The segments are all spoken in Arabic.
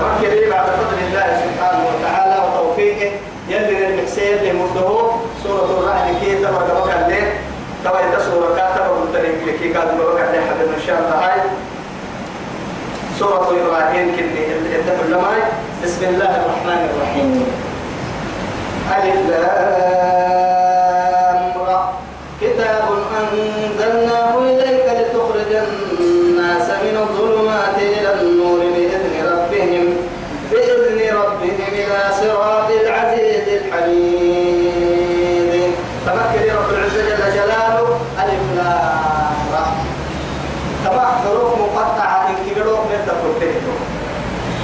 تمكن بعد فضل الله سبحانه وتعالى وتوفيقه. يلي المحسين اللي مرده سورة الرعد كي تبقى بقى الليل. تبقى سورة كاتبة لك كي كاتبة بقى الليل إن شاء الله هاي. سورة إبراهيم كني الدفع بسم الله الرحمن الرحيم. ألف لام.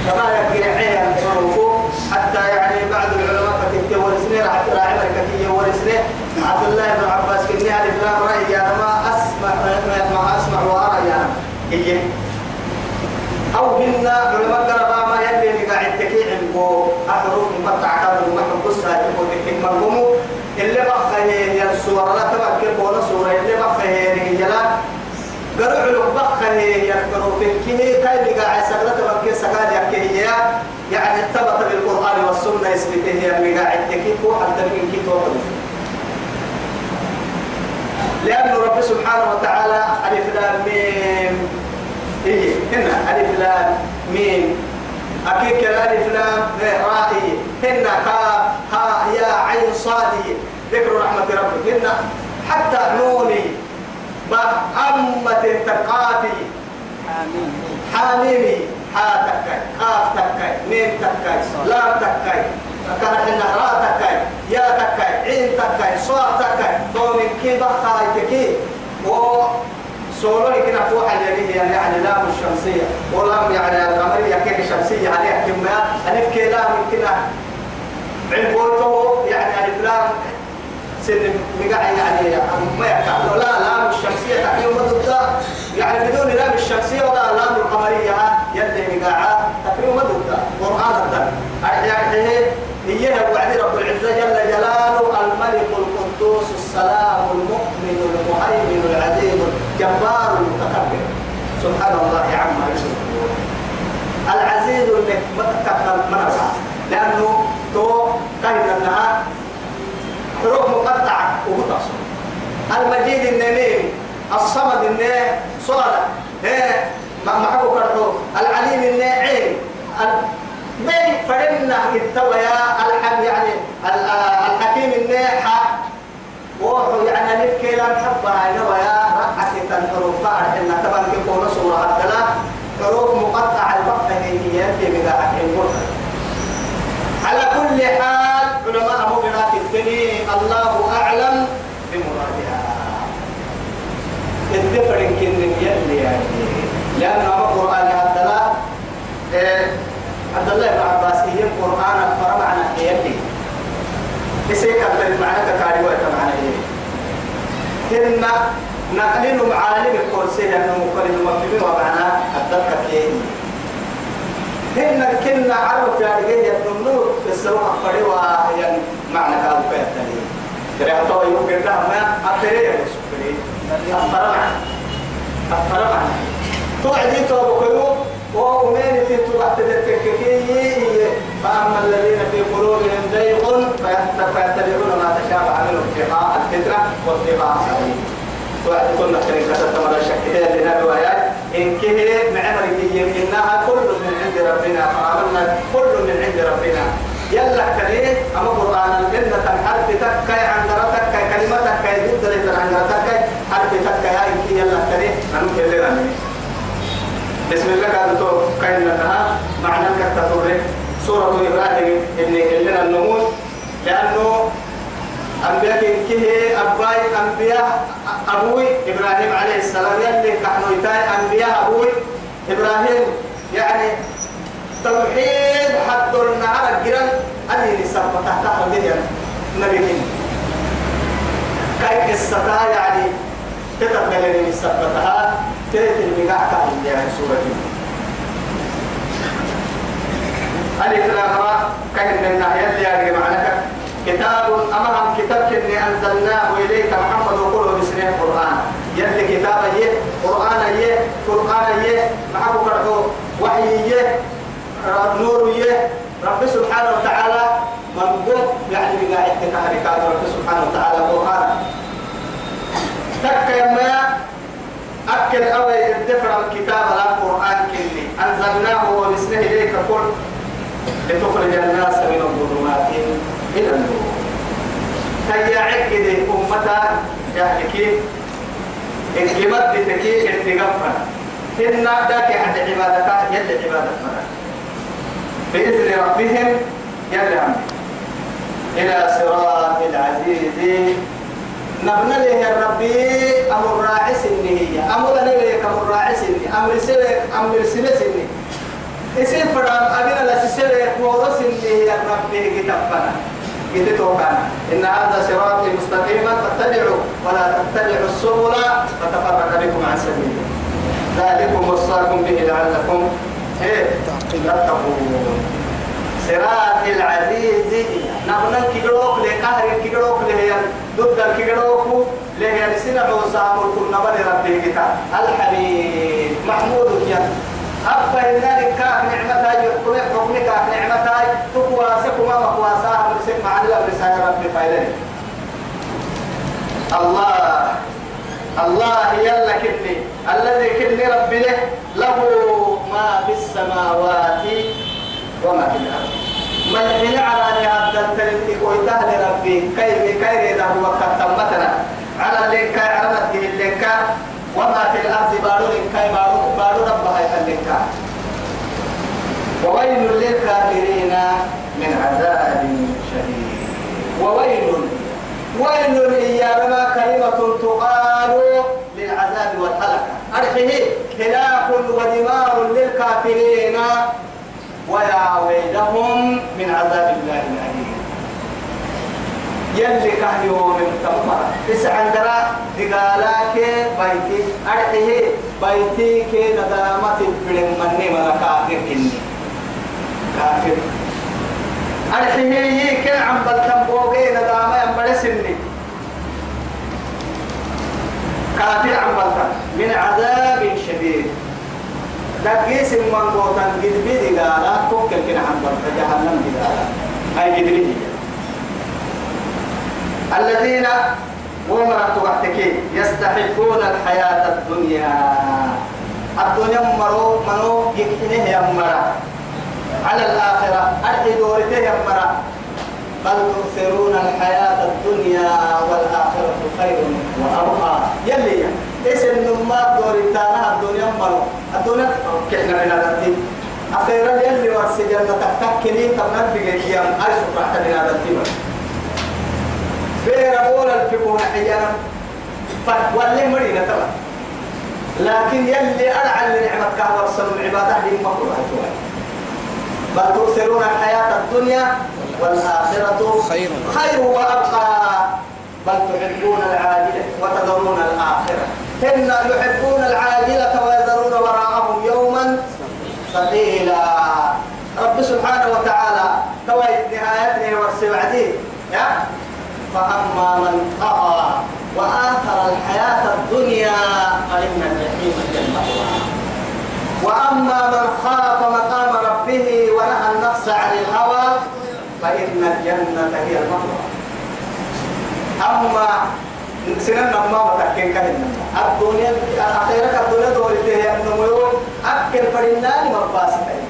كما يقرعين حروفه حتى يعني بعض العلماء كتبت ورسنه راح تراعي مركتية عبد الله بن عباس كني ألف لام رأي يا ما أسمع ما أسمع وأرى يا هي أو هن علماء قربا ما يلي اللي قاعد تكيع بو أحرف مقطعة كانوا محن قصة تكيع مرقمو اللي بقى هي السورة لا تبكر بولا سورة. اللي بقى هي رجلا قرع لك بقى هي كيه كاي بقى سقلة تبكر سقال يكيه يعني ثبت بالقرآن والسنة يثبته هي اللي قاعد تكيف حتى من كيف لأن رب سبحانه وتعالى ألف لام ميم. إيه هنا ألف لام ميم. أكيد كلا ألف لام راء هنا كاف ها يا عين صادي. ذكر رحمة ربك. هنا حتى نوني. بأمة تقافي حاميمي. حا تكاي قاف تكاي ميم تكاي لام تكاي كانت راء تكاي يا تكاي عين تكاي صاد تكاي. تومن كي بخاي تكي و سولو كنا فوح اليمين يعني يعني لام الشمسية. ولام يعني القمرية كيك الشمسية عليها كما ألف كي لام كنا. عبوته يعني ألف لام. سن مقع يعني ما يكاد. لا لام الشمسية تحيو مدد يعني بدون لام الشمسية ولا لام القمرية يلي مقع تحيو مدد قرآن الدم يعني هي وعد رب العزة جل جلاله الملك القدوس السلام المؤمن المهيمن العزيز الجبار المتكبر. سبحان الله عما يشركون. العزيز اللي متكبر منفع لأنه تو كان النهار حروف مقطعة ومتصل. المجيد النميم الصمد النه هي ما محبو كرحو العليم النه عين بين فرنا يا ألحم يعني الحكيم الناحة. وهو يعني نفك لا محبها نوى يا رقعة الحروف بعد إن طبعا كيكون صورة الثلاث حروف مقطعة البقى هي في مقاعد على كل حال علماء مبنات الدنيا الله أعلم بمرادها الدفر كن يلي يعني لأن القرآن الثلاث عبد الله بن عباس هي القرآن فرم عن يلي إسيك أبدل معنا كاري وقت معنا هن نقلين معالم الكرسي لأنه مقلل مفهوم ومعنى الدكة كيه هن كنا عرف يا رجال النور السلام أخبري وهي معنى كذا فيها تاني. ترى هتو يوم كده ما أخبري يا سفري أخبر معنا توعدي تو بكيو وأمين تتوقع تدكككي فأما الذين في قلوبهم زيغ فيتبعون ما تشابه منه ابتغاء الفتنة وابتغاء سبيل كنا كنا كتبت مرة شكتها لنا روايات إن كه معمر إنها كل من عند ربنا. فآمنا كل من عند ربنا. يلا كليه أما قرآن الجنة حرف تكاي عن تكاي كلمة تكاي ضد لتر عن تكاي حرف تكاي إن كي يلا كليه نحن كلنا بسم الله قال تو كاين لها معنى كتبه سورة إبراهيم اللي لنا النموذج لأنه أنبياء كيه أباي أنبياء أبوي إبراهيم عليه السلام. يلي كحنويتاي أنبياء أبوي إبراهيم. يعني توحيد حد النعر الجيران. أني نسبة تحت حديد نبي كين كاي قصتها يعني تتبقى لي نسبتها تريد المقاع كاين يعني سورة ألف لام را كاين من ناحية اللي معناك كتاب أمام كتاب كني أنزلناه إليك محمد وقوله بسنه القرآن يلي كتاب يه قرآن يه قرآن يه محبو كرهو وحي يه نور يه رب سبحانه وتعالى من قل يعني بقاعد تكهركات رب سبحانه وتعالى قرآن. تك ما أكل أوي الدفر الكتاب القرآن كلي أنزلناه ونسله إليك. كل لتخرج الناس من الظلمات إلى النور. هيا عقد أمتا كيف؟ الجمد تكي ارتقفنا إن ذاك عند عبادك يد عبادك بإذن ربهم يلهم إلى صراط العزيز. نبنى له يا ربي أمر راعس هي. أمر لك أمر راعس أمر سلك أمر سلسني اسم فرام أبينا لسسلك ورس يا ربي كتبنا كتبنا إن هذا صراط مستقيما فاتبعوا ولا تتبعوا السبل فتفرق بكم عن سبيله. ذلكم وصاكم به لعلكم إيه تتقون. صراط العزيز. نحن كيروك لقهر كيروك له ضد الكيروك له سنة وسام كل نبل ربي كتا. الحبيب محمود يا أبا هنالك كاك نعمتها يحكم حكمك كاك نعمتها تقوى سكما مقواساها من سكما عن الله رسالة ربي فايدني الله الله يلا كني. الذي كني ربي له له ما في السماوات وما في الأرض. من حين على هذا التلميذ ويتهل ربي كيف كيف هو وقت تمتنا على اللينكا على اللينكا. وما في الأرض بارو لينكا بارو بارو ربها اللينكا. وويل للكافرين من عذاب شديد. وويل ويل إيا ما كلمة تقال للعذاب والهلكة. أرحيه هلاك ودمار للكافرين. ويا ويلهم من عذاب الله الأليم. يلي كهيو من تمر تسعة درا دقالاك بيتي. أرحيه بيتي كي ندامة بلن مني من كافر إني. كافر. أرحيه كي عم بلتن بوغي ندامة ينبري سني. كافر عم بلتن من عذاب دقيس من قوتان قد بيدي قالا توكل كنا عن برد جهنم قالا هاي قد بيدي. الذين ومرت وقتك يستحقون الحياة الدنيا. الدنيا مرو منو؟ يكتنه يمرا على الآخرة أرحي دورته يمرا بل تؤثرون الحياة الدنيا والآخرة خير وأبقى. يلي اسم نما دور التانا الدنيا مرو الدنيا كحنا من هذا أخيرا يلي ورسي جنة تكتكني تمنى في قيام أرسل رحت من التيمة بير أول الفقون حيانا. فولي مرينا تبا لكن يلي أرعى لنعمتك ورسل العبادة دي مقروضة بل تؤثرون الحياة الدنيا والآخرة خير. خير وأبقى. بل تحبون العاجلة وتذرون الآخرة. إن يحبون العاجلة ويذرون وراءهم يوما ثقيلا رب سبحانه وتعالى تويت نهايته والسبعدين يا. فأما من طغى وآثر الحياة الدنيا فإن الجحيم هي وأما من خاف مقام ربه ونهى النفس عن الهوى فإن الجنة هي المأوى. أما سنن ما متكين كهن الدنيا أخيرا الدنيا دورته النمو أكل فرنان مباسطين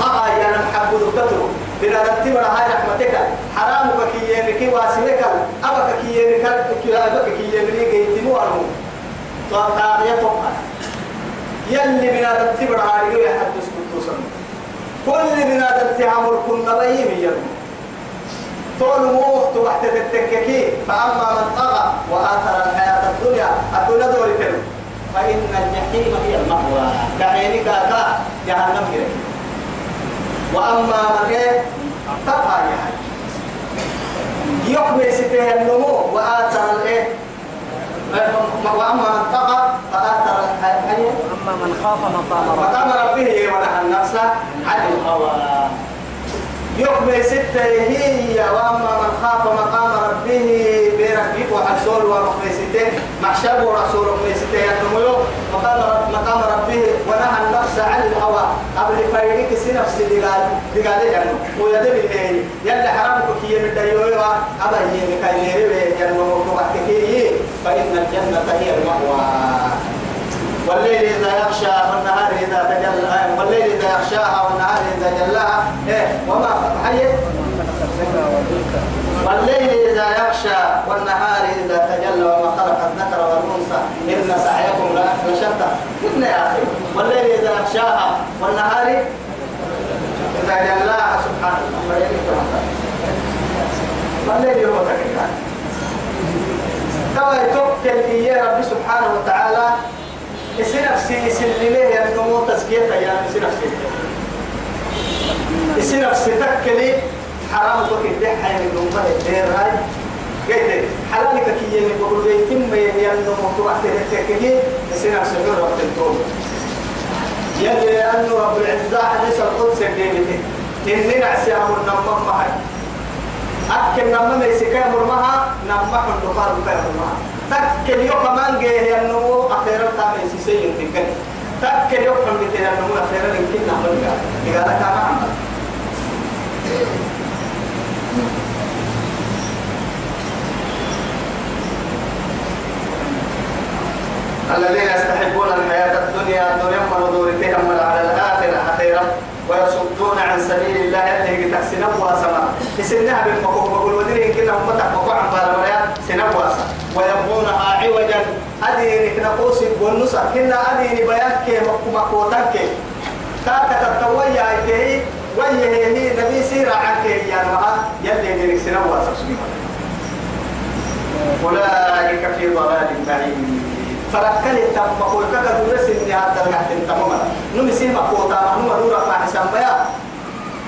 طغى يا نحب دكتور بنا رتب هاي رحمتك. حرامك كي يمك واسمك. أبك كي يمك كي أبك كي يمك جيتمو أنو طاقية توقع يلي بنا رتب هاي يحدث كتوسا كل بنا رتب عمر كنا بيهم يلي طول موت تحت التككي فأما من طغى وآثر الحياة الدنيا. الدنيا دوري فإن الجحيم هي المأوى. كعينك كا جهنم هي. وأما من إيه تقى يعني يحمي سته النمو وآثر الإيه وأما من طغى فآثر الحياة أما من خاف مقام ربه. مقام ربه ونهى النفس عن الهوى. يقبل ستة هي وأما من خاف مقام ربه بربك وحسول ورحمة ستة محشب ورسول رحمة ستة يتنمو مقام رب مقام ربه ونهى النفس عن الهوى. قبل فريقك سنفس دقال دقال يعني ويدل إليه يلا حرامك كي من ديوه أبا يمك يليه يعني وموضوعك كي فإن الجنة هي المأوى. والليل إذا يغشى والنهار إذا تجلى. والليل إذا يغشاها والنهار إذا جلاها. إيه وما حي. والليل إذا يغشى والنهار إذا تجلى وما خلق الذكر والأنثى. إن سعيكم لشتى. إن يا أخي والليل إذا يغشاها والنهار إذا جلاها سبحان الله والليل يوم تكلم كما يتوكل إياه ربي سبحانه وتعالى يصير نفسي يسلمه يعني نمو تزكية يعني يصير نفسي يصير نفسي تكلي حرام وكي ده حي من نمو الدير هاي قلت حلالك كي يعني بقول لي ثم يعني نمو تروح تكلي يصير نفسي غير وقت الطول يلي لأنه رب العزة حديث القدس الدينتي إني نعسي أمر نمم معي أكل نمم يسكي أمر معها نمم أمر معها تكل يوم كمان جه أنه أخيرا تام يسيسي يمكن تكل يوم كمان جه أنه أخيرا يمكن نعمل كذا إذا كان عمل الذين يستحبون الحياة الدنيا الدنيا منظورتهم على الآخرة أخيرا ويصدون عن سبيل الله اللي تحسن واسما يسنها بالمقوم بقول ودري كنا أمتك مقوع عن بالمريا سنبواسا ويبغونها عوجا. أدينك نقوس والنصر كنا أديني بيانك مقوتك كاكا تتويا كي ويه هي نبي سيرا عنك يا نها يلي دينك سبحانه أولئك في ضلال بعيد. فركل تم مقول كذا درس إني هذا القحط تماما نمسي مقوتا نم نورا مع حسام بيا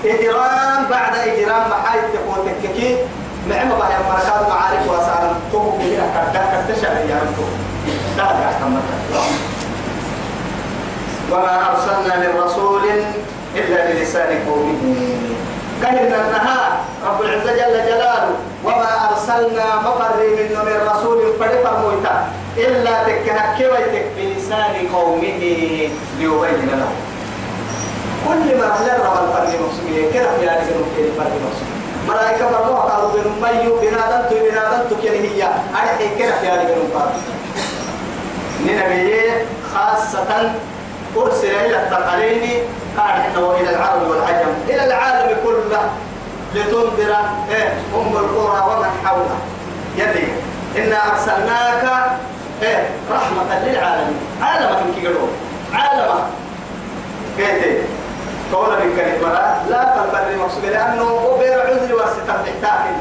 إجرام بعد إجرام محايد تقول تككي نعم بها مركات معارف وسارم وما أرسلنا من رسول إلا بلسان قومه. كهن النهار رب العزة جل جلاله. وما أرسلنا مقر من من رسول فريفا مويتا إلا تكهكي ويتك بلسان قومه ليبين له كل ما أهل الرب الفرد كده في هذه النقطة الفرد مقصودية ملائكة فرموها قالوا بن ميو بنادنت بنادنت كن هي. أرحي كده في هذه النقطة لنبي خاصة أرسل إلى الثقلين قال إنه إلى العرب والعجم. إلى العالم كله لتنذر إيه أم القرى ومن حولها. يلي إنا أرسلناك إيه رحمة للعالمين. عالمك كي قالوا عالمك كيف؟ قولا من كلمة لا تنفر مقصود لأنه وبير عذر واسطة تحتاج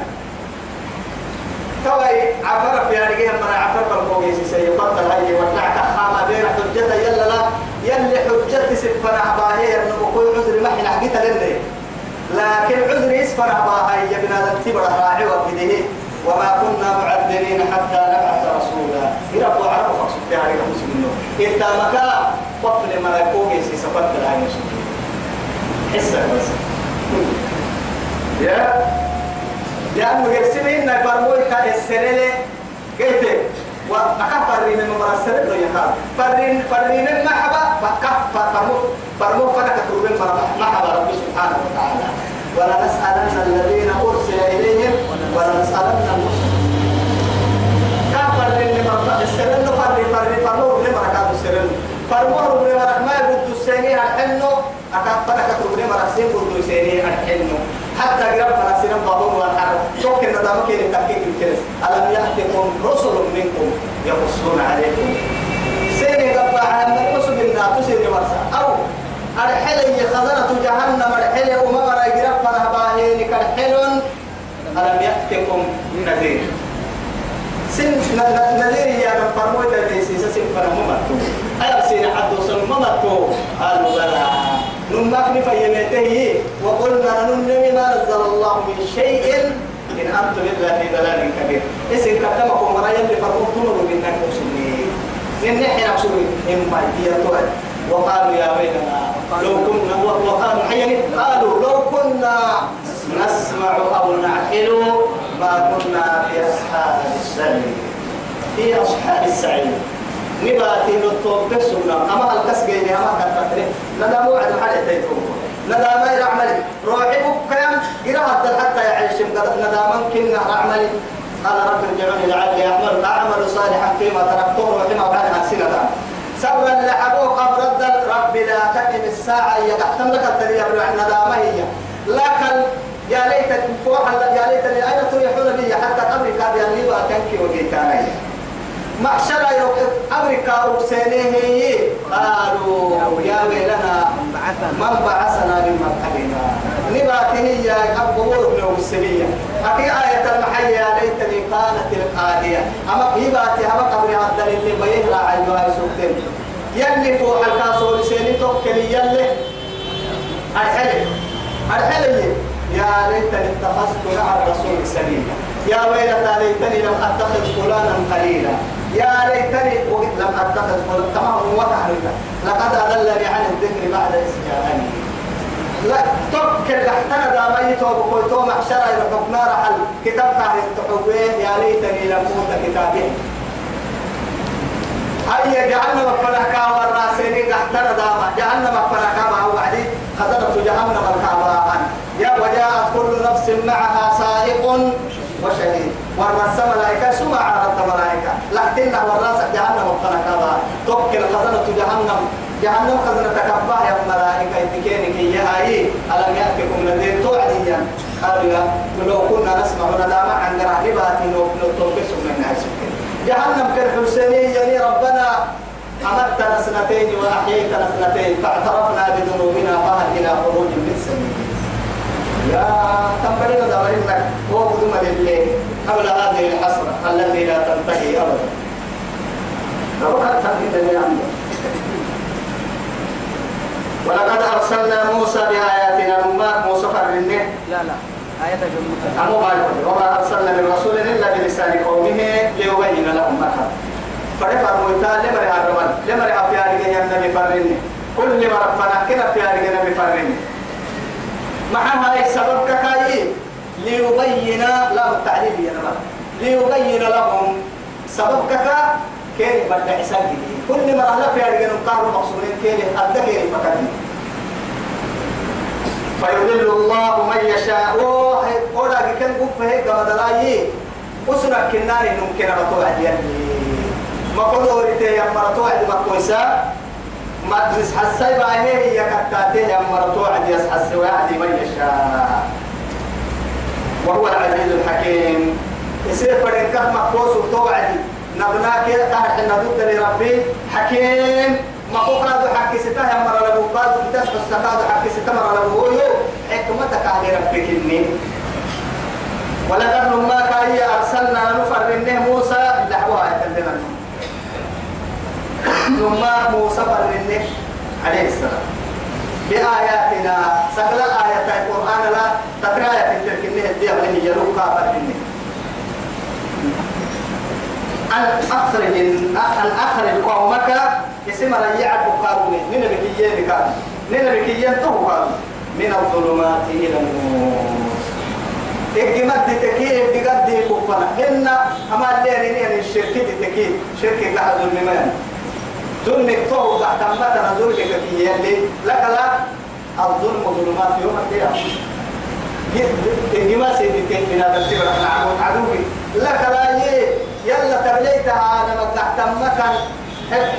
توي عفر في هذه من عفر بالقوي سيفضل هاي ونعك خامة بين حجة يلا لا يلي حجة سفنا عباهي أنه بقول عذر ما حين حقيت لنا لكن عذر يسفر عباهي يا بنا تبر راعي وكده وما كنا معذبين حتى نبعث رسولا. يرفض عرف فقصد في هذه المسلمين. إذا مكا قفل ما يكون بس يا؟ لأنه يرسمين فرموي كالسنة قلت وأكفر من مرسل له يقال فرين فرين المحبة. فكف فرمو فرمو فلك تروبين محبة رب سبحانه وتعالى. ولا نسألن الذين أرسل إليهم ولا نسألن المرسلين. كفر من مرسل السنة فرين فرين فرمو من السنة فرمو من مركات ما يبدو السنة الحنو أكفر كتروبين مرسل بدو السنة الحنو حتى قرب فلسطين بابون والحرب شوك إن دامك إن تحقيق الكنس ألم يأتكم رسل منكم يقصون عليكم؟ سيني قبع عن الرسل إنها تسير ورسا أو الحلي خزنة جهنم الحلي ومغر قرب فلهباهين كالحل ألم يأتكم نذير. سن نذير يا من فرموت الرئيسي سن فرمومتو ألم سين حدو سن ممتو قالوا بلى. نمك نفيمته وقلنا ننمي ما نزل الله من شيء إن أنتم إلا في ضلال كبير. إسن كتمكم مرايا لفرمتم منك مسلمين. من نحن أبصرين إما يتوى وقالوا يا ويلنا لو كنا وقالوا حيني قالوا لو كنا نسمع أو نعقل ما كنا في أصحاب السعير في أصحاب السعير. نباتي نطوب بسونا أما الكس جيني أما كتبتني ندام وعد حاجة تيتوب. ندام ما يعمل روحي بكيم قراءة حتى يعيش ندام كنا أعمل قال رب ارجعوني لعلي أعمل. أعمل صالحا فيما تركته وحما وعنها سنة اللي حبوه قبل رب لا تقم الساعة. يقحتم لك الدنيا ندامة هي. لكن يا ليت فوح يا ليتني أين تريحون بي. حتى قبرك هذه اللي وأتنكي وجيتاني معشر أمريكا وسنيه قالوا يا ويلنا من بعثنا من مرحلنا نباته يا أبو ابن السبية أكي آية المحية ليتني كانت القادية أما نباتي أما قبر هذا اللي بيهلا عيوها سوكتين يلي فوق الكاسور سيني توكلي يلي. أرحلي. أرحلي. يا ليتني اتخذت مع الرسول سبيلا. يا ويلتى ليتني لم أتخذ فلانا قليلا يا ليتني وقت لم فلانا تمام وتعرف لقد اضلني عن الذكر بعد اذ جاءني لا تبكر تحتنا دا ميت وبكويتو محشرة يحكم نار حل كتاب كان التحوين يا ليتني لم أوت كتابه هيا جهنم فلكا والراسين تحتنا داما جهنم فلكا ما هو بعدي خزنت جهنم الكعبان يا وجاءت كل نفس معها سائق وشهيد. ورس ملائكة سمع عرض ملائكة؟ لكن والرأس جهنم فلكا توكل خزنة جهنم. جهنم خزنة كباه يا ملائكة. يتكينك يا هاي ألم يأتكم نذير توعديا؟ قالوا لو كنا نسمع ندامة عن رهباتي نتوكسوا من الناس. جهنم كالحسيني يعني ربنا أمتنا سنتين وأحييتنا سنتين فاعترفنا بذنوبنا فهل إلى خروج يا تنبرنا دورنا هو بدون الليل قبل هذه الحسرة التي لا تنتهي أبدا. لو كانت تنتهي ولقد أرسلنا موسى بآياتنا. ما موسى فرنه لا لا. آية جمهور أمو وما أرسلنا من رسول إلا بلسان قومه ليبين لهم ما كان فرفع مويتا لمري هارمان لمري أفياري جي النبي فرني كل مرة فنحكنا أفياري جي النبي فرني مع هاي السبب ككاي ليبين لهم التعليم يا ليبين لهم سبب ككا كيف بدأ حساب كل مرة لا فياري جي نقارن مقصودين كيف أبدأ كيف مكاني فيضل الله من يشاء. ولا كان قف هيك ما دلاي أسرع كناري ممكن أبطوا عديان ما قدوا ريته يا مرتوا عدي ما كويسا ما تنس حسي بقى هي كتاته يا مرتوا عدي حسي وعدي من يشاء. وهو العزيز الحكيم. يصير فرن كم مقوس وتوعدي نبناك تحت النبوة لربي. حكيم. ما قادو حكي ستا يا مرة لبو قادو بتس بس قادو حكي ستا مرة لبو. حكمتك على ربك إني. ولقد لما كاي أرسلنا نفرنه لما موسى فرنه عليه السلام. بآياتنا سهل آيات القرآن لا تترايا في تلك النهي من يلوك فرنه أن أخرج أن أخرج قومك اسم ريعك قارون من بكيين كان من بكيين قارون من الظلمات إلى النور. إجمد تكيف بقد كفنا إن أما اللي يعني الشركة تكيف شركة لها ظلم ظلم تو تحت مثلا ظلم كفيه اللي لك لا. الظلم ظلمات يوم القيامة. إجماد سيدي كيف من هذا السبب نعم عدوي لك لا يلا تبليتها أنا مقطع مكان.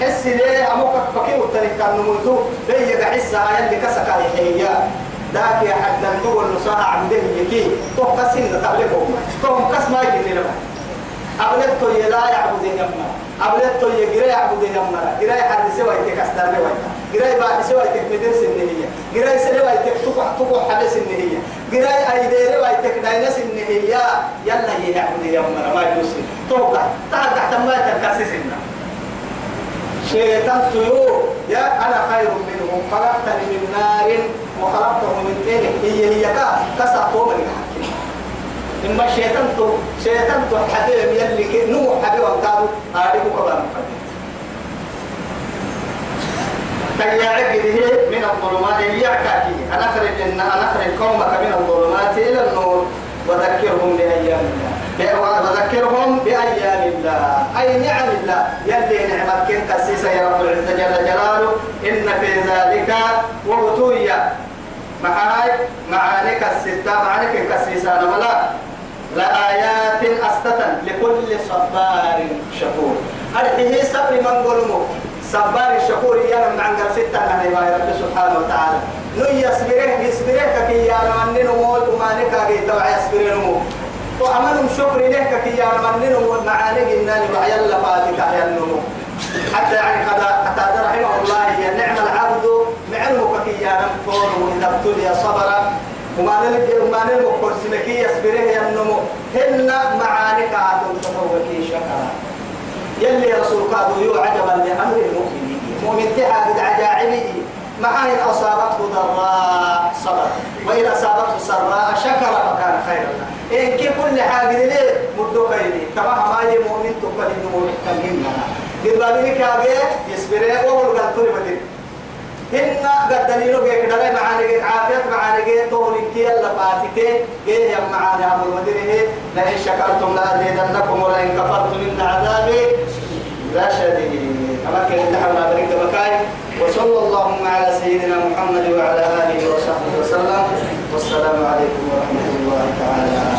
حس ليه؟ أموك كان نموتو بيجا حسها يلي كسكا يحيا ذاك يا حد نقول نصاها عبده يكي. تو قسم تبلغهم تو قسم ما يجي لنا أبلغتو يلا يعبد يمنا أبلغتو يجري يعبد يمنا جري حد سوى يتك أصدر ويتا جري بعد سوى يتك مدرس النهية جري سوى يتك تقع تقع حدث النهية جري أيدير ويتك داينس النهية يلا يعبد يمنا ما يوصل توقع. تعال تحت ما تكسسنا شيطان سيو يا أنا خير منه خلقتني من نار وخلقته من طين. هي هي كا كسا قوم الحكيم إما شيطان تو شيطان تو حبيب يلي كي نوح حبيب وقالوا أعرفه كبار مفدد كي من الظلمات يعكاكي أنا أخرج أنا أخرج قومك من الظلمات إلى النور. وذكرهم بأيام الله. وذكرهم بأيام الله. أي نعم الله. يلي نعمت كنك سي رب العزة جل جلاله. إن في ذلك وأتويا معاي معانك الستة معانك الكسيسان ولا لآيات أستة لكل صبار شكور. أرحيه صبر من قلمه صبار الشكور يا من عن ستة من رب سبحانه وتعالى. نو يصبره يصبره كي يا من نموت وما نكا توع يصبره نموت وأمنهم شكر له كي يا من نموت معانك إنني وعيال فاتك يا النمو حتى يعني قد قد رحمه الله يا نعم العبد معلمك كي يا نمطور وإذا ابتلي صبر وما نلقي وما نلقي كرسمكي يصبره يا النمو. هن معانك عدم تطوكي شكرا. يلي رسول قادوا يو عجبا لأمر المؤمنين. مؤمن تحاد عجائبه مع إن أصابته ضراء صبر. وإن أصابته سراء شكر فكان خيرا إن كي كل حاجة ليه مدو خيري كما ما هي مؤمن تقبل إنه محتمين لها بالبابه كابي يصبر وهو قال طلبت هن قد دليلو جيك دلي معاني جيك عافيت معاني جيك طول كي يلا فاتك جيه يا معاني أبو المدينة لئن شكرتم لأزيدنكم ولئن كفرتم إن عذابي لا شديد أما كان نحن بريك بكاي وصلى اللهم على سيدنا محمد وعلى آله وصحبه وسلم والسلام عليكم ورحمة الله تعالى